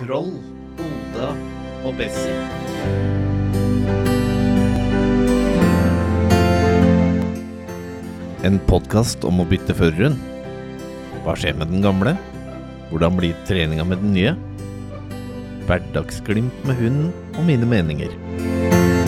Troll, Oda og Bessie. En podkast om å bytte føreren. Hva skjer med den gamle? Hvordan blir treninga med den nye? Hverdagsglimt med hunden og mine meninger.